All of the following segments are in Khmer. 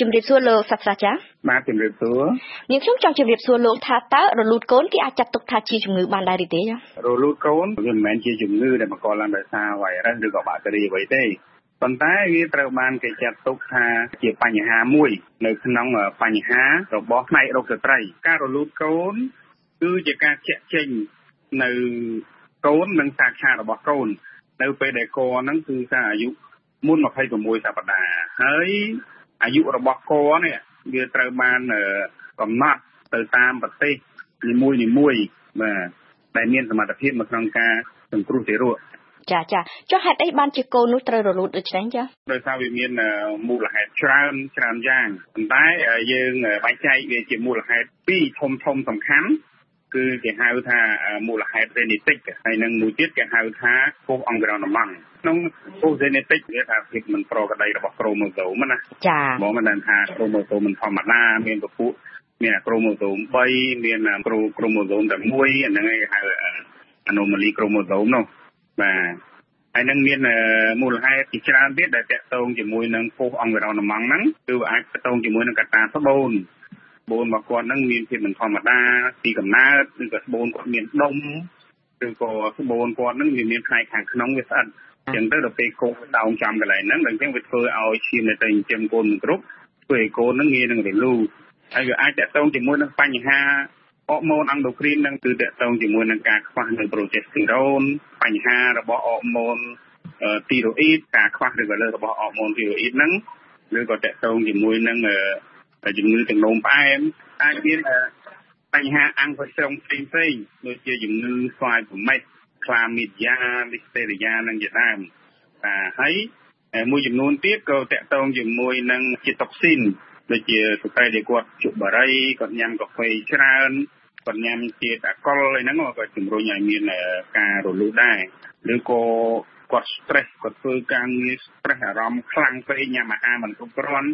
ជំរាបសួរលោកសាស្ត្រាចារ្យបាទជំរាបសួរនាងខ្ញុំចង់ជំរាបសួរលោកថាតើរលូតកូនគេអាចចាត់ទុកថាជាជំងឺបានដែរឬទេចារលូតកូនវាមិនមែនជាជំងឺដែលបង្កឡើងដោយសារវ៉ៃរុសឬក៏បាក់តេរីអ្វីទេប៉ុន្តែវាត្រូវបានគេចាត់ទុកថាជាបញ្ហាមួយ នៅក្នុងបញ្ហារបស់ផ្នែករោគស្ត្រី ការរលូតកូនគឺជាការជែកចេញនៅកូននិងសាខារបស់កូន នៅពេលដែលកហ្នឹងគឺថាអាយុមុន26សប្តាហ៍ហើយ អាយុរបស់កនេះវាត្រូវបានកំណត់ទៅតាមប្រទេសនីមួយនីមួយបាទដែលមានសមត្ថភាពនៅក្នុងការសង្គ្រោះទារកចាចាចុះហេតុអីបានជាកូននោះត្រូវរលូតដូច្នេះចាដោយសារវាមានមូលហេតុច្រើនច្រើនយ៉ាងប៉ុន្តែយើងបែងចែកវាជាមូលហេតុពីរធំធំសំខាន់ គឺគេហៅថាមូលហេតុ genetic ហើយនឹងមួយទៀតគេហៅថាពោះអង្ក្រនម៉ង់ក្នុងពោះ genetic វាថាភាពមិនប្រក្រតីរបស់ក្រូម៉ូសូមណាចាបងមិនដឹងថាក្រូម៉ូសូមមិនធម្មតាមានពពួកមានក្រូម៉ូសូម3មានក្រូក្រូម៉ូសូមតែ1អាហ្នឹងគេហៅ anomaly ក្រូម៉ូសូមនោះបាទហើយនឹងមានមូលហេតុជាច្រើនទៀតដែលតកតងជាមួយនឹងពោះអង្ក្រនម៉ង់ហ្នឹងគឺអាចតកតងជាមួយនឹងកត្តាស្បូន ស្បូនរបស់គាត់ហ្នឹងមានភាពមិនធម្មតាពីកំណើតឬក៏ស្បូនគាត់មានដុំឬក៏ស្បូនគាត់ហ្នឹងវាមានផ្នែកខាងក្នុងវាស្អិតអញ្ចឹងទៅដល់ពេលកូនដោងចំកន្លែងហ្នឹងដល់អញ្ចឹងវាធ្វើឲ្យឈាមនៅតែចិញ្ចឹមកូនមិនគ្រប់ធ្វើឲ្យកូនហ្នឹងងាយនឹងរលូតហើយវាអាចតកតងជាមួយនឹងបញ្ហាអរម៉ូនអង់ដូគ្រីននឹងគឺតកតងជាមួយនឹងការខ្វះនៅប្រូជេស្តេរ៉ូនបញ្ហារបស់អរម៉ូនទីរ៉ូអ៊ីតការខ្វះឬក៏លើរបស់អរម៉ូនទីរ៉ូអ៊ីតហ្នឹងឬក៏តកតងជាមួយនឹង ជំងឺទឹកនោមផ្អែមអាចមានបញ្ហាអង្គផ្សេងផ្សេងផ្សេងដូចជាជំងឺស្វាយប្រមេះក្លាមីឌយ៉ាលីស្តេរីយ៉ានឹងជាដើមបាទហើយមួយចំនួនទៀតក៏តកតងជាមួយនឹងជាតុកស៊ីនដូចជាស្ត្រីដែលគាត់ជក់បារីគាត់ញ៉ាំកាហ្វេច្រើនគាត់ញ៉ាំជាតិអាកុលអីហ្នឹងក៏ជំរុញឲ្យមានការរលូតដែរឬក៏គាត់ stress គាត់ធ្វើការងារ stress អារម្មណ៍ខ្លាំងពេកញ៉ាំអាហារមិនគ្រប់គ្រាន់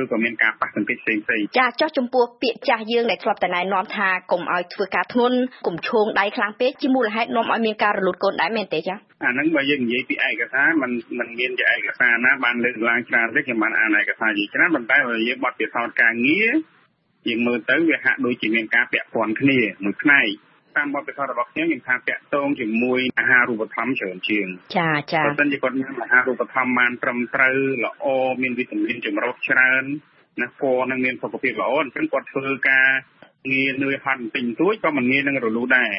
ឬក៏មានការប៉ះទង្គិចផ្សេងផ្សេងចាចោះចំពោះពាក្យចាស់យើងដែលធ្លាប់តែណែនាំថាកុំឲ្យធ្វើការធ្ងន់កុំឈោងដៃខ្លាំងពេកជាមូលហេតុនាំឲ្យមានការរលូតកូនដែរមែនទេចាអាហ្នឹងបើយើងនិយាយពីឯកសារมันมันមានជាឯកសារណាបានលើកឡើងច្រើនទេខ្ញុំបានអានឯកសារជាច្រើនប៉ុន្តែបើយើងបត់ពិសោធន៍ការងារយើងមើលទៅវាហាក់ដូចជាមានការពាក់ព័ន្ធគ្នាមួយផ្នែក តាមបទពិសោធន៍របស់ខ្ញុំខ្ញុំថាតាក់ទងជាមួយអាហារូបត្ថម្ភច្រើនជាងចាចាបើមិនជាគាត់មានអាហារូបត្ថម្ភបានត្រឹមត្រូវល្អមានវីតាមីនចម្រុះច្រើនណាពណ៌នឹងមានសុខភាពល្អអញ្ចឹងគាត់ធ្វើការងារនឿយហត់បន្តិចបន្តួចក៏មិនងាយនឹងរលូតដែរ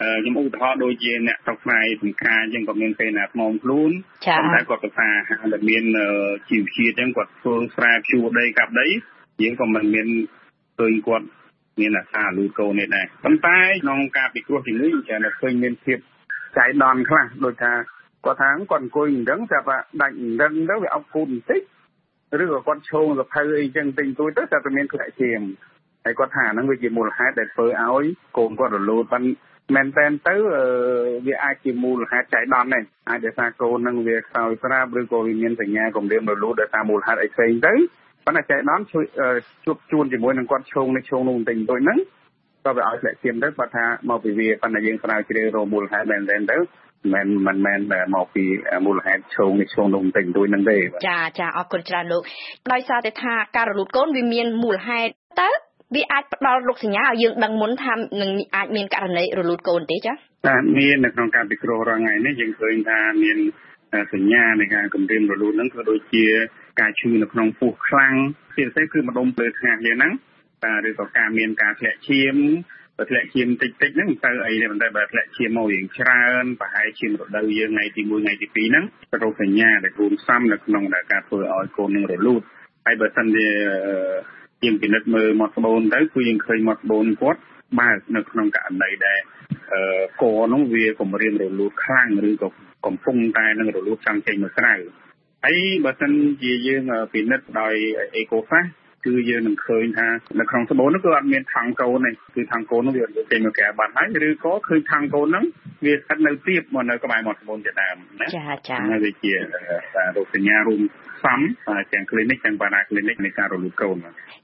ខ្ញុំឧទាហរណ៍ដូចជាអ្នកស្រុកស្រែបង្ការអញ្ចឹងគាត់មានពេលណាថ្មខ្លួនតែគាត់ប្រសាហាងដែលមានជីវជាតិអញ្ចឹងគាត់ធ្វើស្រែភ្ជួរដីកាប់ដីយើងក៏មិនមានឃើញគាត់ មានអាសាលូតកូននេះដែរប៉ុន្តែក្នុងការពិគ្រោះជំនួយចាតែឃើញមានភាពចៃដន្យខ្លះដូចថាគាត់ថាគាត់អង្គុយអញ្ចឹងតែថាដាច់អញ្ចឹងទៅវាអោបគូតបន្តិចឬក៏គាត់ឈោងសភៅអីចឹងទិញទួយទៅតែតែមានធ្លាក់ឈាមហើយគាត់ថាហ្នឹងវាជាមូលហេតុដែលធ្វើឲ្យកូនគាត់រលូតប៉ុន្តែមែនតែនទៅវាអាចជាមូលហេតុចៃដន្យដែរអាចដោយសារកូននឹងវាខ្សោយស្រាប់ឬក៏វាមានសញ្ញាគម្រាមរលូតដោយសារមូលហេតុអីផ្សេងទៅ ប៉ុន្តែចៃដន្យជួយជួបជួនជាមួយនឹងគាត់ឈោងនេះឈោងនោះបន្តិចបន្តួចហ្នឹងក៏វាឲ្យធ្លាក់ឈាមទៅគាត់ថាមកពីវាប៉ុន្តែយើងស្រាវជ្រាវរកមូលហេតុមែនតែនទៅមិនមិនមែនមកពីមូលហេតុឈោងនេះឈោងនោះបន្តិចបន្តួចហ្នឹងទេចាចាអរគុណច្រើនលោកដោយសារតែថាការរលូតកូនវាមានមូលហេតុតើវាអាចផ្ដល់រោគសញ្ញាឲ្យយើងដឹងមុនថានឹងអាចមានករណីរលូតកូនទេចាចាមាននៅក្នុងការពិគ្រោះរាល់ថ្ងៃនេះយើងឃើញថាមានសញ្ញានៃការគម្រាមរលូតហ្នឹងក៏ដូចជា ការឈឺនៅក្នុងពោះខ្លាំងជាពិសេសគឺម្ដុំភ្លើថ្ងាសយ៉ាងហ្នឹងឬក៏ការមានការធ្លាក់ឈាមបើធ្លាក់ឈាមតិចតិចហ្នឹងទៅអីទេប៉ុន្តែបើធ្លាក់ឈាមមករៀងច្រើនប្រហែលឈាមរដូវយើងថ្ងៃទី1ថ្ងៃទី2ហ្នឹងរោគសញ្ញាដែលរួមផ្សំនៅក្នុងការធ្វើឲ្យកូននឹងរលូតហើយបើសិនជាយើងពិនិត្យមើលមាត់ស្បូនទៅគឺយើងឃើញមាត់ស្បូនគាត់បើកនៅក្នុងករណីដែលកនោះវាគម្រាមរលូតខ្លាំងឬក៏កំពុងតែនឹងរលូតចង់ចេញមកក្រៅ ហើយបើសិនជាយើងពិនិត្យដោយអេកូហ្វាសគឺយើងនឹងឃើញថានៅក្នុងស្បូននោះគឺអត់មានថង់កូនទេគឺថង់កូននោះវាចេញមកក្រៅបាត់ហើយឬក៏ឃើញថង់កូនហ្នឹងវាស្ថិតនៅទៀបមកនៅក្បែរមាត់ស្បូនជាដើមណាចាចាហើយវាជារោគសញ្ញារួមសំទាំង clinic ទាំង para clinic នៃការរលូតកូន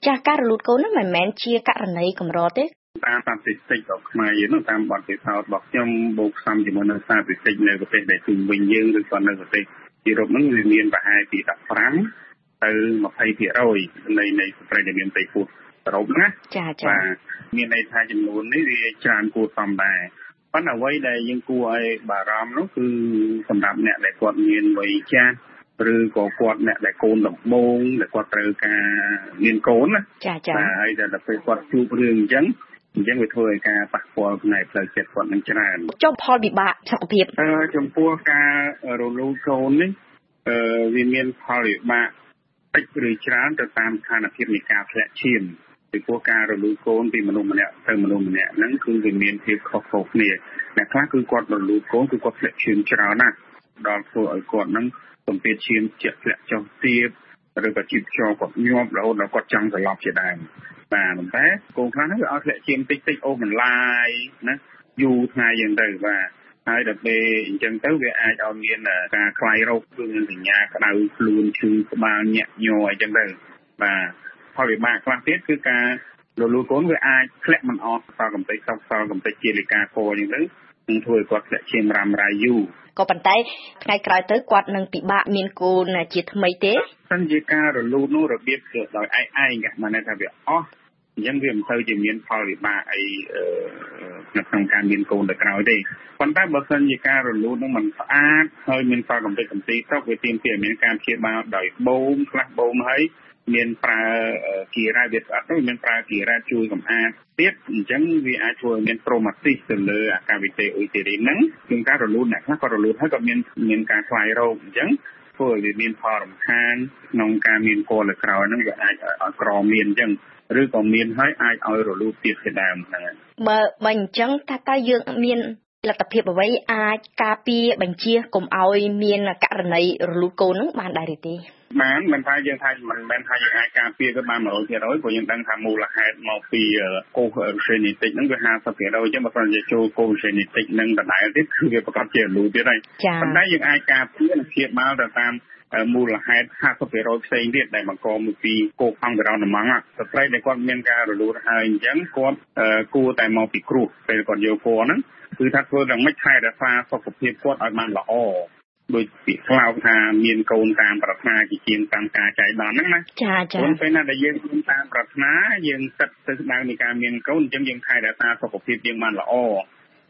ចាការរលូតកូនហ្នឹងមិនមែនជាករណីកម្រទេតាមស្ថាបតិចរបស់ខ្មែរយើងនោះតាមបទពិសោធន៍របស់ខ្ញុំបូកផ្សំជាមួយនៅស្ថាបតិចនៅប្រទេសដែលជុំវិញយើងឬក៏នៅប្រទេស អឺរ៉ុបហ្នឹងវាមានប្រហែលពី15ទៅ20%នៃនៃស្ត្រីដែលមានផ្ទៃពោះសរុបណាចាចាបាទមានន័យថាចំនួននេះវាច្រើនគួរសមដែរប៉ុន្តែអ្វីដែលយើងគួរឲ្យបារម្ភនោះគឺសម្រាប់អ្នកដែលគាត់មានវ័យចាស់ឬក៏គាត់អ្នកដែលកូនដំបូងដែលគាត់ត្រូវការមានកូនណាចាចាហើយតែដល់ពេលគាត់ជួបរឿងអញ្ចឹង អញ្ចឹងវាធ្វើឲ្យការប៉ះពាល់ផ្នែកផ្លូវចិត្តគាត់នឹងច្រើនចុះផលវិបាកសុខភាពអឺចំពោះការរលូនកូននេះអឺវាមានផលវិបាកតិចឬច្រើនទៅតាមស្ថានភាពនៃការធ្លាក់ឈាមពីព្រោះការរលូនកូនពីមនុស្សម្នាក់ទៅមនុស្សម្នាក់ហ្នឹងគឺវាមានភាពខុសៗគ្នាអ្នកខ្លះគឺគាត់រលូនកូនគឺគាត់ធ្លាក់ឈាមច្រើនណាស់ដល់ធ្វើឲ្យគាត់ហ្នឹងសម្ពាធឈាមជាក់ធ្លាក់ចុះទៀតឬក៏ជីបខ្យល់គាត់ញាប់រហូតដល់គាត់ចង់សន្លប់ជាដើម បាទប៉ុន្តែកូនខ្លះហ្នឹងវាអត់ធ្លាក់ឈាមតិចតិចអូបន្លាយណាយូរថ្ងៃយ៉ាងទៅបាទហើយដល់ពេលអញ្ចឹងទៅវាអាចឲ្យមានការខ្លាយរោគគឺមានសញ្ញាក្តៅខ្លួនឈឺក្បាលញាក់ញ័រអីចឹងទៅបាទផលវិបាកខ្លះទៀតគឺការរលូនកូនវាអាចធ្លាក់មិនអស់សល់កំតិចសល់កំតិចជាលិកាកអញ្ចឹងទៅនឹងធ្វើឲ្យគាត់ធ្លាក់ឈាមរ៉ាំរ៉ៃយូរក៏ប៉ុន្តែថ្ងៃក្រោយទៅគាត់នឹងពិបាកមានកូនជាថ្មីទេសិនជាការរលូតនោះរបៀបគឺដោយឯងឯងគេមិនថាវាអស់ អញ្ចឹងវាមិនទៅជាមានផលវិបាកអីនៅក្នុងការមានកូនទៅក្រោយទេប៉ុន្តែបើសិនជាការរលូតនោះมันស្អាតហើយមានផលកំទេចកំទីទៅវាទាមទារមានការព្យាបាលដោយបូមខ្លះបូមហើយមានប្រើគីរ៉ាវាស្អាតទៅមានប្រើគីរ៉ាជួយកម្អាតទៀតអញ្ចឹងវាអាចធ្វើឲ្យមានប្រូម៉ាទីសទៅលើអាកាវិតេអ៊ុយទីរីនហ្នឹងគឺការរលូតអ្នកខ្លះក៏រលូតហើយក៏មានមានការខ្លាយរោគអញ្ចឹង ធ្វើឲ្យវាមានផលរំខានក្នុងការមានកូនលើក្រោយហ្នឹងវាអាចឲ្យក្រមានអញ្ចឹងឬក៏មានហើយអាចឲ្យរលូតទៀតជាដើមហ្នឹងបើបើអញ្ចឹងថាតើយើងមាន លទ្ធភាពអ្វីអាចការពារបញ្ជាកុំឲ្យមានករណីរលូតកូននឹងបានដែរទេបានមិនថាយើងថាមិនមែនថាយើងអាចការពារទៅបាន100%ព្រោះយើងដឹងថាមូលហេតុមកពីកូស genetic ហ្នឹងវា50%អញ្ចឹងបើសិនជាចូលកូស genetic ហ្នឹងដដែលទៀតគឺវាប្រកបជារលូតទៀតហើយប៉ុន្តែយើងអាចការពារនិងព្យាបាលទៅតាមមូលហេតុ50%ផ្សេងទៀតដែលបង្កមកពីកូខាំងក្រៅដំងស្ត្រីដែលគាត់មានការរលូតហើយអញ្ចឹងគាត់គួរតែមកពីគ្រោះពេលគាត់យកពណ៌ហ្នឹង គឺថាធ្វើយ៉ាងម៉េចថែរក្សាសុខភាពគាត់ឲ្យបានល្អដោយពាក្យខ្លៅថាមានកូនតាមប្រាថ្នាជាជាងតាមការចៃដន្យហ្នឹងណាចាចាព្រោះពេលណាដែលយើងមានតាមប្រាថ្នាយើងគិតទៅស្ដៅនៃការមានកូនអញ្ចឹងយើងថែរក្សាសុខភាពយើងបានល្អ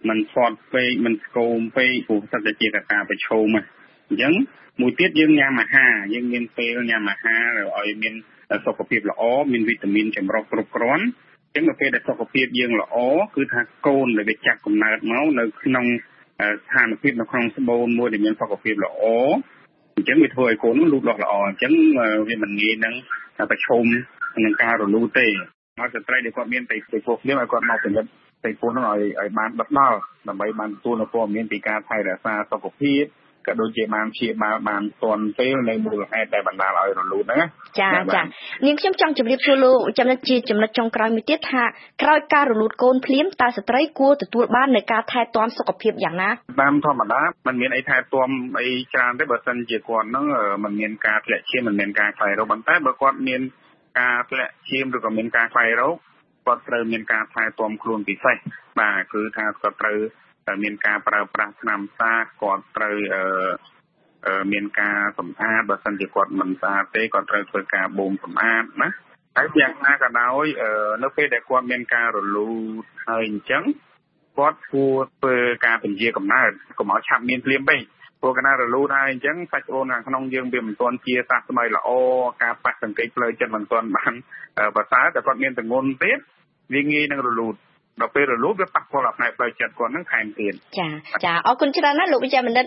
មិនស្អត់ពេកមិនស្គមពេកព្រោះសិតតែជាកត្តាប្រឈមអញ្ចឹងមួយទៀតយើងញ៉ាំអាហារយើងមានពេលញ៉ាំអាហារឲ្យមានសុខភាពល្អមានវីតាមីនចម្រុះគ្រប់គ្រាន់ ចឹងនៅពេលដែលសុខភាពយើងល្អគឺថាកូនដែលវាចាក់កំណើតមកនៅក្នុងស្ថានភាពនៅក្នុងស្បូនមួយដែលមានសុខភាពល្អអញ្ចឹងវាធ្វើឲ្យកូននោះលូតលាស់ល្អអញ្ចឹងវាមិនងាយនឹងប្រឈមនឹងការរលូតទេហើយស្ត្រីដែលគាត់មានតែពោះភ្លាមឲ្យគាត់មកពិនិត្យតែពោះនោះឲ្យឲ្យបានដិតដល់ដើម្បីបានទទួលនៅព័ត៌មានពីការថែរក្សាសុខភាព ក៏ដូចជាបានព្យាបាលបានទាន់ពេលនៅមូលហេតុដែលបណ្ដាលឲ្យរលូតហ្នឹងចាចានាងខ្ញុំចង់ជម្រាបសួរលោកចំណុចជាចំណុចចុងក្រោយមួយទៀតថាក្រោយការរលូតកូនភ្លាមតើស្ត្រីគួរទទួលបាននៅការថែទាំសុខភាពយ៉ាងណាតាមធម្មតាมันមានអីថែទាំអីច្រើនទេបើសិនជាគាត់ហ្នឹងมันមានការធ្លាក់ឈាមมันមានការខ្លាយរោគប៉ុន្តែបើគាត់មានការធ្លាក់ឈាមឬក៏មានការខ្លាយរោគគាត់ត្រូវមានការថែទាំខ្លួនពិសេសបាទគឺថាគាត់ត្រូវ មានការប្រើប្រាស់ថ្នាំសាគាត់ត្រូវមានការសម្អាតបើសិនជាគាត់មិនស្អាតទេគាត់ត្រូវធ្វើការបូមសម្អាតណាហើយយ៉ាងណាក៏ដោយនៅពេលដែលគាត់មានការរលូតហើយអញ្ចឹងគាត់គួរធ្វើការពន្យាកំណើតកុំឲ្យឆាប់មានភ្លាមពេកព្រោះកណារលូតហើយអញ្ចឹងសាច់អូនខាងក្នុងយើងវាមិនទាន់ជាសះស្បើយល្អការប៉ះសង្កេតផ្លូវចិត្តមិនទាន់បានប្រសើរតែគាត់មានទងន់ទៀតវាងាយនឹងរលូត ដល់ពេលរលូតវាប៉ះពាល់ដល់ផ្នែកផ្លូវចិត្តគាត់នឹងថែមទៀតចាចាអរគុណច្រើនណាស់លោកវិជ្ជបណ្ឌិត